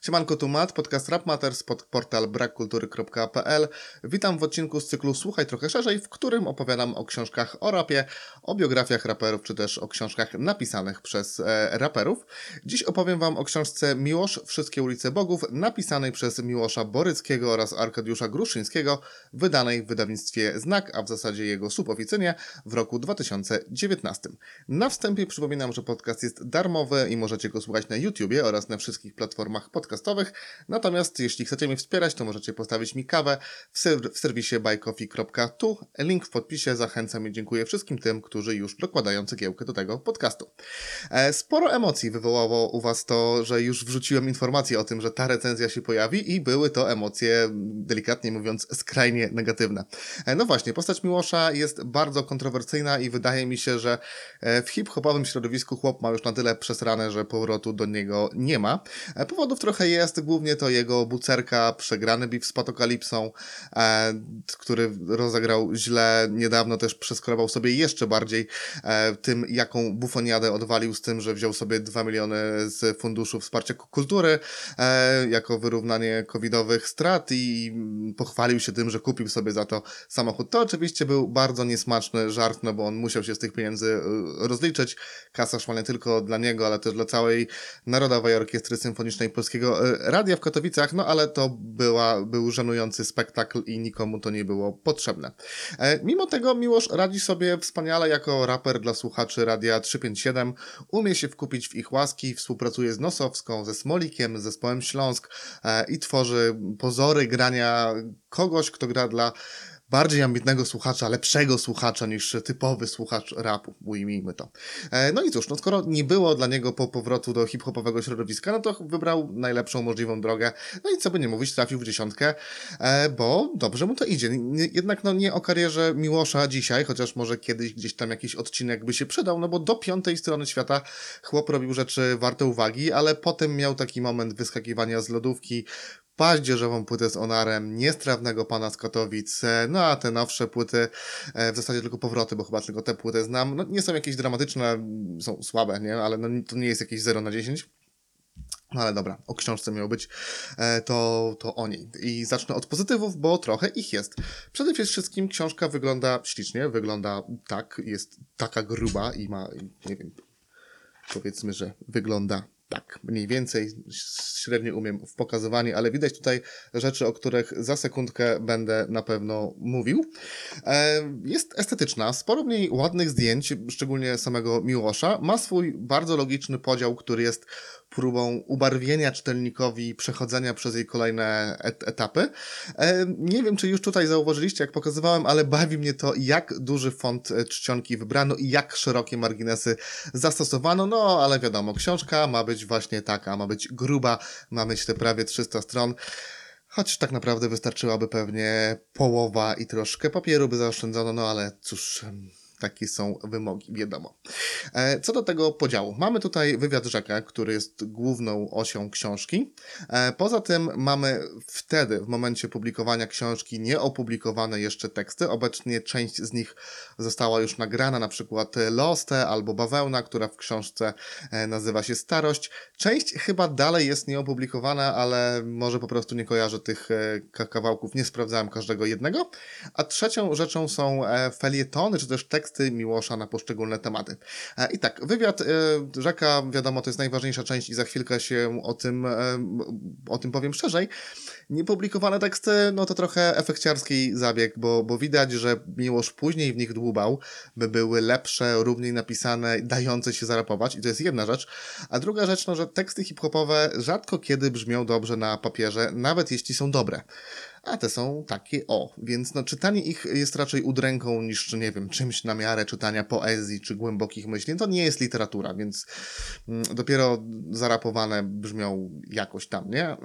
Siemanko, tu Matt, podcast Rap Matters pod portal brakkultury.pl. Witam w odcinku z cyklu Słuchaj trochę szerzej, w którym opowiadam o książkach o rapie, o biografiach raperów, czy też o książkach napisanych przez e, raperów. Dziś opowiem Wam o książce Miłosz, Wszystkie ulice Bogów, napisanej przez Miłosza Boryckiego oraz Arkadiusza Gruszyńskiego, wydanej w wydawnictwie Znak, a w zasadzie jego suboficynie w roku 2019. Na wstępie przypominam, że podcast jest darmowy i możecie go słuchać na YouTubie oraz na wszystkich platformach podcastowych. Natomiast jeśli chcecie mnie wspierać, to możecie postawić mi kawę w, ser- w serwisie buycoffee.tu. Link w podpisie. Zachęcam i dziękuję wszystkim tym, którzy już dokładają cegiełkę do tego podcastu. E, Sporo emocji wywołało u Was to, że już wrzuciłem informację o tym, że ta recenzja się pojawi i były to emocje, delikatnie mówiąc, skrajnie negatywne. E, No właśnie, postać Miłosza jest bardzo kontrowersyjna i wydaje mi się, że e, w hip-hopowym środowisku chłop ma już na tyle przesrane, że powrotu do niego nie ma. E, Powodów trochę jest, głównie to jego bucerka, przegrany beef z Patokalipsą, e, który rozegrał źle, niedawno też przeskorował sobie jeszcze bardziej e, tym, jaką bufoniadę odwalił z tym, że wziął sobie 2 miliony z funduszu wsparcia kultury e, jako wyrównanie covidowych strat i pochwalił się tym, że kupił sobie za to samochód. To oczywiście był bardzo niesmaczny żart, no bo on musiał się z tych pieniędzy y, rozliczyć. Kasa szła nie tylko dla niego, ale też dla całej Narodowej Orkiestry Symfonicznej Polskiego y, Radia w Katowicach, no ale to była, był żenujący spektakl i nikomu to nie było potrzebne. E, Mimo tego Miłosz radzi sobie wspaniale jako raper dla słuchaczy Radia 357, umie się wkupić w ich łaski, współpracuje z Nosowską, ze Smolikiem, z zespołem Śląsk e, i tworzy pozory grania kogoś, kto gra dla bardziej ambitnego słuchacza, lepszego słuchacza niż typowy słuchacz rapu, ujmijmy to. E, No i cóż, no skoro nie było dla niego po powrotu do hip-hopowego środowiska, no to wybrał najlepszą możliwą drogę. No i co by nie mówić, trafił w dziesiątkę, e, bo dobrze mu to idzie. Jednak no nie o karierze Miłosza dzisiaj, chociaż może kiedyś gdzieś tam jakiś odcinek by się przydał, no bo do piątej strony świata chłop robił rzeczy warte uwagi, ale potem miał taki moment wyskakiwania z lodówki, paździerzową płytę z Onarem, niestrawnego pana z Katowic, no a te nowsze płyty, e, w zasadzie tylko powroty, bo chyba tylko te płyty znam, no nie są jakieś dramatyczne, są słabe, nie, ale no, to nie jest jakieś 0 na 10. No ale dobra, o książce miał być, e, to, to o niej. I zacznę od pozytywów, bo trochę ich jest. Przede wszystkim książka wygląda ślicznie, wygląda tak, jest taka gruba i ma, nie wiem, powiedzmy, że wygląda tak, mniej więcej, średnio umiem w pokazywaniu, ale widać tutaj rzeczy, o których za sekundkę będę na pewno mówił. E, Jest estetyczna, sporo w niej ładnych zdjęć, szczególnie samego Miłosza. Ma swój bardzo logiczny podział, który jest próbą ubarwienia czytelnikowi przechodzenia przez jej kolejne et etapy. E, Nie wiem, czy już tutaj zauważyliście, jak pokazywałem, ale bawi mnie to, jak duży font e, czcionki wybrano i jak szerokie marginesy zastosowano. No, ale wiadomo, książka ma być właśnie taka, ma być gruba, ma mieć te prawie 300 stron. Choć tak naprawdę wystarczyłaby pewnie połowa i troszkę papieru by zaoszczędzono, no ale cóż, takie są wymogi, wiadomo. E, Co do tego podziału, mamy tutaj wywiad rzekę, który jest główną osią książki. E, Poza tym mamy wtedy, w momencie publikowania książki, nieopublikowane jeszcze teksty. Obecnie część z nich została już nagrana, na przykład Loste albo Bawełna, która w książce e, nazywa się Starość. Część chyba dalej jest nieopublikowana, ale może po prostu nie kojarzę tych ka- kawałków, nie sprawdzałem każdego jednego. A trzecią rzeczą są felietony, czy też teksty Miłosza na poszczególne tematy. E, I tak, wywiad e, Rzeka, wiadomo, to jest najważniejsza część i za chwilkę się o tym, e, o tym powiem szerzej. Niepublikowane teksty, no to trochę efekciarski zabieg, bo, bo widać, że Miłosz później w nich dłubał, by były lepsze, równiej napisane, dające się zarapować i to jest jedna rzecz. A druga rzecz, no, że teksty hip-hopowe rzadko kiedy brzmią dobrze na papierze, nawet jeśli są dobre. A te są takie o, więc no czytanie ich jest raczej udręką niż, nie wiem, czymś na miarę czytania poezji czy głębokich myśli. To nie jest literatura, więc mm, dopiero zarapowane brzmią jakoś tam, nie?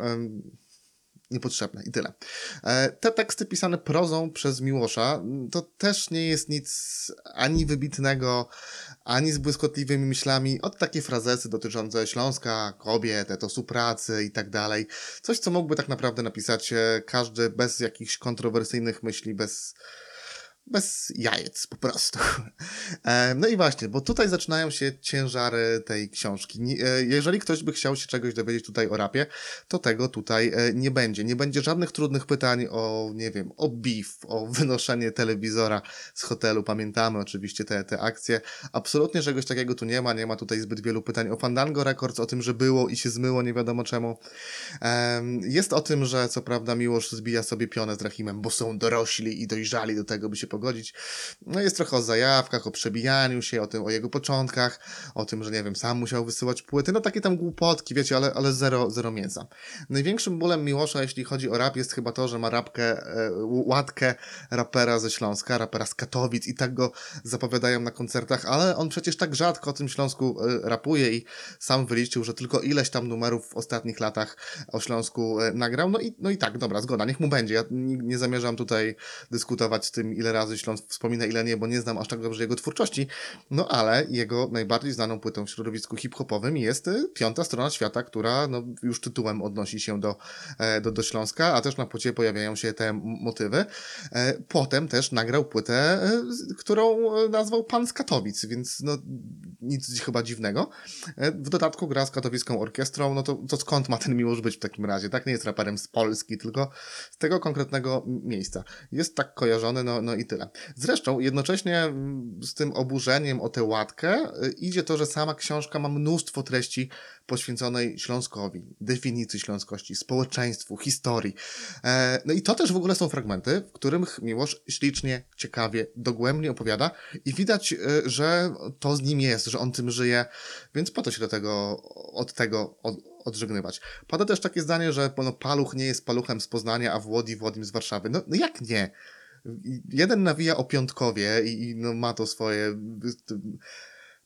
Niepotrzebne i tyle. E, Te teksty pisane prozą przez Miłosza m, to też nie jest nic ani wybitnego, ani z błyskotliwymi myślami, od takie frazesy dotyczące Śląska, kobiet, etosu pracy i tak dalej. Coś, co mógłby tak naprawdę napisać e, każdy bez jakichś kontrowersyjnych myśli, bez bez jajec po prostu. E, No i właśnie, bo tutaj zaczynają się ciężary tej książki. E, Jeżeli ktoś by chciał się czegoś dowiedzieć tutaj o rapie, to tego tutaj e, nie będzie. Nie będzie żadnych trudnych pytań o, nie wiem, o beef, o wynoszenie telewizora z hotelu. Pamiętamy oczywiście te, te akcje. Absolutnie czegoś takiego tu nie ma. Nie ma tutaj zbyt wielu pytań o Fandango Records, o tym, że było i się zmyło, nie wiadomo czemu. Em, Jest o tym, że co prawda Miłosz zbija sobie pionę z Rahimem, bo są dorośli i dojrzali do tego, by się pogodzić. No jest trochę o zajawkach, o przebijaniu się, o tym, o jego początkach, o tym, że nie wiem, sam musiał wysyłać płyty, no takie tam głupotki, wiecie, ale, ale zero, zero mięsa. Największym bólem Miłosza, jeśli chodzi o rap, jest chyba to, że ma rapkę, e, łatkę rapera ze Śląska, rapera z Katowic i tak go zapowiadają na koncertach, ale on przecież tak rzadko o tym Śląsku e, rapuje i sam wyliczył, że tylko ileś tam numerów w ostatnich latach o Śląsku e, nagrał. No i, no i tak, dobra, zgoda, niech mu będzie. Ja nie, nie zamierzam tutaj dyskutować z tym, ile razy Śląsk wspomina, ile nie, bo nie znam aż tak dobrze jego twórczości. No ale jego najbardziej znaną płytą w środowisku hip-hopowym jest e, Piąta Strona Świata, która no, już tytułem odnosi się do, e, do, do Śląska, a też na płycie pojawiają się te motywy. E, Potem też nagrał płytę, e, którą nazwał Pan z Katowic, więc no nic chyba dziwnego. W dodatku gra z katowicką orkiestrą, no to, to skąd ma ten miłość być w takim razie, tak? Nie jest raperem z Polski, tylko z tego konkretnego miejsca. Jest tak kojarzony, no, no i tyle. Zresztą jednocześnie mm, z tym oburzeniem o tę łatkę y, idzie to, że sama książka ma mnóstwo treści poświęconej Śląskowi, definicji śląskości, społeczeństwu, historii. E, No i to też w ogóle są fragmenty, w których Miłosz ślicznie, ciekawie, dogłębnie opowiada i widać, y, że to z nim jest, że on tym żyje, więc po to się do tego, od tego od, odżegnywać. Pada też takie zdanie, że no, paluch nie jest paluchem z Poznania, a Włodzi Włodim z Warszawy. No, no jak nie? Jeden nawija o Piątkowie i, i no, ma to swoje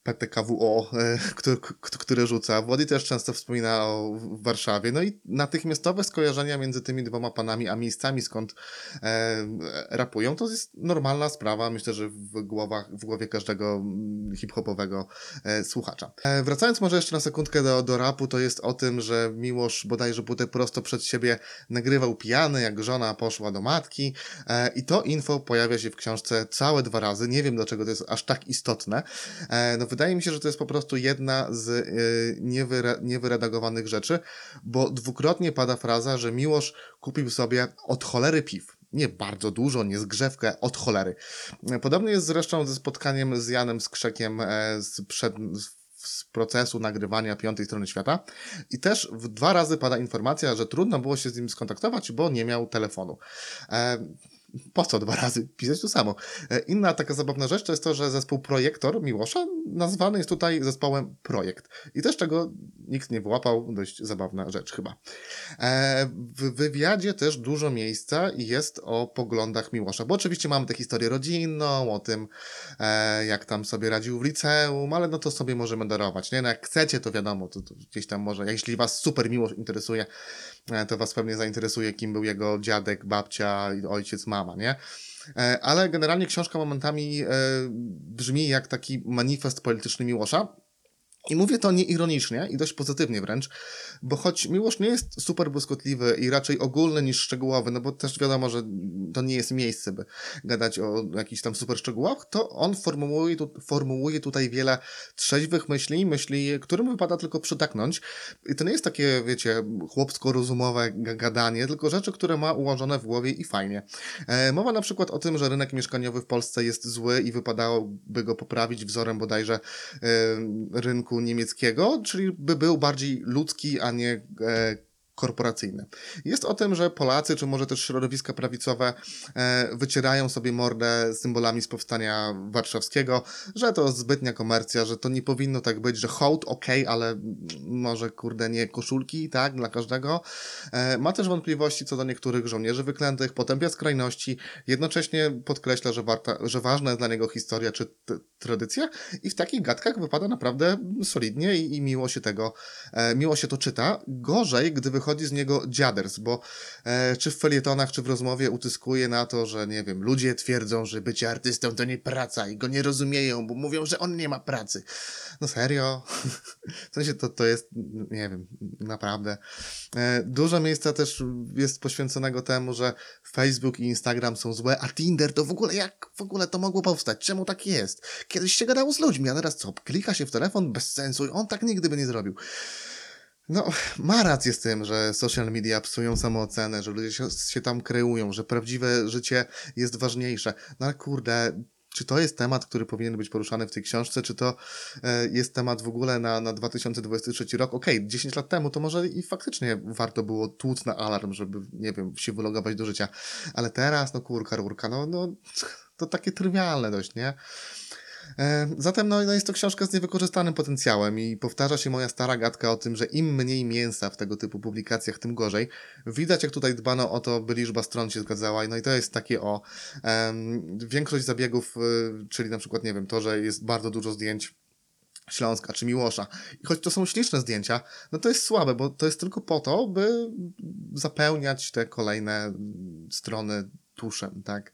PTKWO, e, które, które rzuca. Włody też często wspomina o Warszawie. No i natychmiastowe skojarzenia między tymi dwoma panami, a miejscami, skąd e, rapują, to jest normalna sprawa. Myślę, że w, głowach, w głowie każdego mm, hip-hopowego e, słuchacza. E, wracając może jeszcze na sekundkę do, do rapu, to jest o tym, że Miłosz bodajże płytę prosto przed siebie nagrywał pijany, jak żona poszła do matki e, i to info pojawia się w książce całe dwa razy. Nie wiem, dlaczego to jest aż tak istotne. E, no wydaje mi się, że to jest po prostu jedna z y, niewyre, niewyredagowanych rzeczy, bo dwukrotnie pada fraza, że Miłosz kupił sobie od cholery piw. Nie bardzo dużo, nie zgrzewkę, od cholery. E, Podobnie jest zresztą ze spotkaniem z Janem Skrzekiem e, z, przed, z procesu nagrywania piątej strony świata. I też w dwa razy pada informacja, że trudno było się z nim skontaktować, bo nie miał telefonu. E, po co dwa razy pisać to samo? E, Inna taka zabawna rzecz to jest to, że zespół Projektor Miłosza nazwany jest tutaj zespołem Projekt. I też czego nikt nie wyłapał, dość zabawna rzecz chyba. E, W wywiadzie też dużo miejsca jest o poglądach Miłosza, bo oczywiście mamy tę historię rodzinną, o tym e, jak tam sobie radził w liceum, ale no to sobie możemy darować, nie? No jak chcecie, to wiadomo, to, to gdzieś tam może, jeśli was super Miłosz interesuje, to was pewnie zainteresuje, kim był jego dziadek, babcia, ojciec, mama, nie? E, Ale generalnie książka momentami e, brzmi jak taki manifest polityczny Miłosza. I mówię to nieironicznie i dość pozytywnie wręcz, bo choć Miłosz nie jest super błyskotliwy i raczej ogólny niż szczegółowy, no bo też wiadomo, że to nie jest miejsce, by gadać o jakichś tam super szczegółach, to on formułuje, tu, formułuje tutaj wiele trzeźwych myśli, myśli, którym wypada tylko przytaknąć. I to nie jest takie, wiecie, chłopsko-rozumowe ga- gadanie, tylko rzeczy, które ma ułożone w głowie i fajnie. E, mowa na przykład o tym, że rynek mieszkaniowy w Polsce jest zły i wypadałoby go poprawić wzorem bodajże e, rynku niemieckiego, czyli by był bardziej ludzki, a nie e, korporacyjny. Jest o tym, że Polacy, czy może też środowiska prawicowe e, wycierają sobie mordę symbolami z powstania warszawskiego, że to zbytnia komercja, że to nie powinno tak być, że hołd okej, ale może kurde nie koszulki, tak, dla każdego. E, ma też wątpliwości co do niektórych żołnierzy wyklętych, potępia skrajności, jednocześnie podkreśla, że, warta, że ważna jest dla niego historia czy tradycja i w takich gadkach wypada naprawdę solidnie i, i miło się tego, e, miło się to czyta. Gorzej, gdy wychodzi wychodzi z niego dziaders, bo e, czy w felietonach, czy w rozmowie utyskuje na to, że nie wiem, ludzie twierdzą, że bycie artystą to nie praca i go nie rozumieją, bo mówią, że on nie ma pracy. No serio? w sensie to, to jest, nie wiem, naprawdę. E, dużo miejsca też jest poświęconego temu, że Facebook i Instagram są złe, a Tinder to w ogóle, jak w ogóle to mogło powstać? Czemu tak jest? Kiedyś się gadało z ludźmi, a teraz co? Klika się w telefon bez sensu i on tak nigdy by nie zrobił. No, ma rację z tym, że social media psują samoocenę, że ludzie się, się tam kreują, że prawdziwe życie jest ważniejsze. No ale kurde, czy to jest temat, który powinien być poruszany w tej książce, czy to e, jest temat w ogóle na, na 2023 rok? Okej, 10 lat temu to może i faktycznie warto było tłuc na alarm, żeby, nie wiem, się wylogować do życia, ale teraz, no kurka, rurka, no, no to takie trywialne dość, nie? E, Zatem no, no jest to książka z niewykorzystanym potencjałem i powtarza się moja stara gadka o tym, że im mniej mięsa w tego typu publikacjach, tym gorzej. Widać, jak tutaj dbano o to, by liczba stron się zgadzała, no i to jest takie o. em, większość zabiegów, y, czyli na przykład, nie wiem, to, że jest bardzo dużo zdjęć Śląska czy Miłosza. I choć to są śliczne zdjęcia, no to jest słabe, bo to jest tylko po to, by zapełniać te kolejne strony tuszem, tak?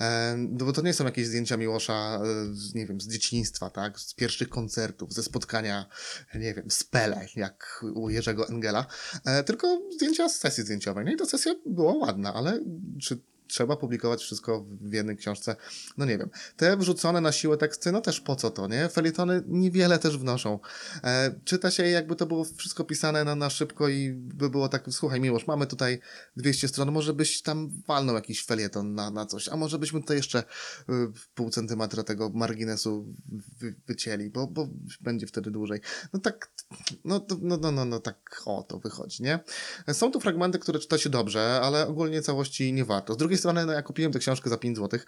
E, No bo to nie są jakieś zdjęcia Miłosza, e, z, nie wiem, z dzieciństwa, tak? Z pierwszych koncertów, ze spotkania, nie wiem, z Pele, jak u Jerzego Engela, e, tylko zdjęcia z sesji zdjęciowej. No i ta sesja była ładna, ale czy trzeba publikować wszystko w jednej książce? No nie wiem. Te wrzucone na siłę teksty, no też po co to, nie? Felietony niewiele też wnoszą. E, czyta się jakby to było wszystko pisane na, na szybko i by było tak, słuchaj Miłosz, mamy tutaj 200 stron, może byś tam walnął jakiś felieton na, na coś, a może byśmy tutaj jeszcze y, pół centymetra tego marginesu wy, wycięli, bo, bo będzie wtedy dłużej. No tak, no, no, no, no, no tak o to wychodzi, nie? Są tu fragmenty, które czyta się dobrze, ale ogólnie całości nie warto. Z drugiej strony, no ja kupiłem tę książkę za 5 zł,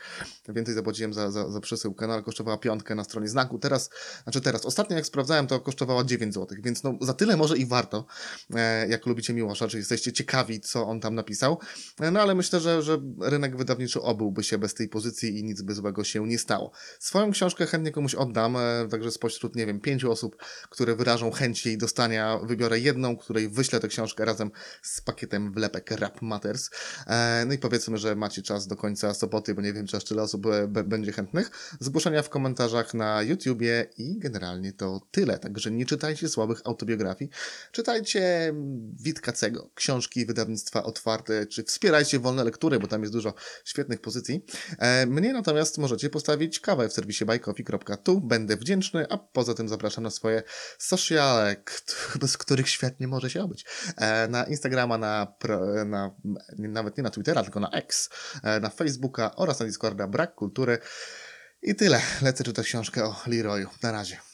więcej zapłaciłem za, za, za przesyłkę, no ale kosztowała piątkę na stronie znaku. Teraz, znaczy teraz, ostatnio jak sprawdzałem, to kosztowała 9 zł, więc no za tyle może i warto, e, jak lubicie Miłosza, czy jesteście ciekawi, co on tam napisał. E, No ale myślę, że, że rynek wydawniczy obyłby się bez tej pozycji i nic by złego się nie stało. Swoją książkę chętnie komuś oddam, e, także spośród, nie wiem, pięciu osób, które wyrażą chęć jej dostania, wybiorę jedną, której wyślę tę książkę razem z pakietem wlepek Rap Matters. No i powiedzmy, że macie czas do końca soboty, bo nie wiem, czy aż tyle osób e, będzie chętnych. Zgłoszenia w komentarzach na YouTubie i generalnie to tyle. Także nie czytajcie słabych autobiografii. Czytajcie mm, Witkacego, książki wydawnictwa otwarte, czy wspierajcie wolne lektury, bo tam jest dużo świetnych pozycji. E, Mnie natomiast możecie postawić kawę w serwisie buycoffee.tu. Będę wdzięczny, a poza tym zapraszam na swoje sociale, bez których świat nie może się obyć. E, Na Instagrama, na, na nawet nie na Twittera, tylko na X, na Facebooka oraz na Discorda Brak Kultury. I tyle. Lecę czytać książkę o Leroyu. Na razie.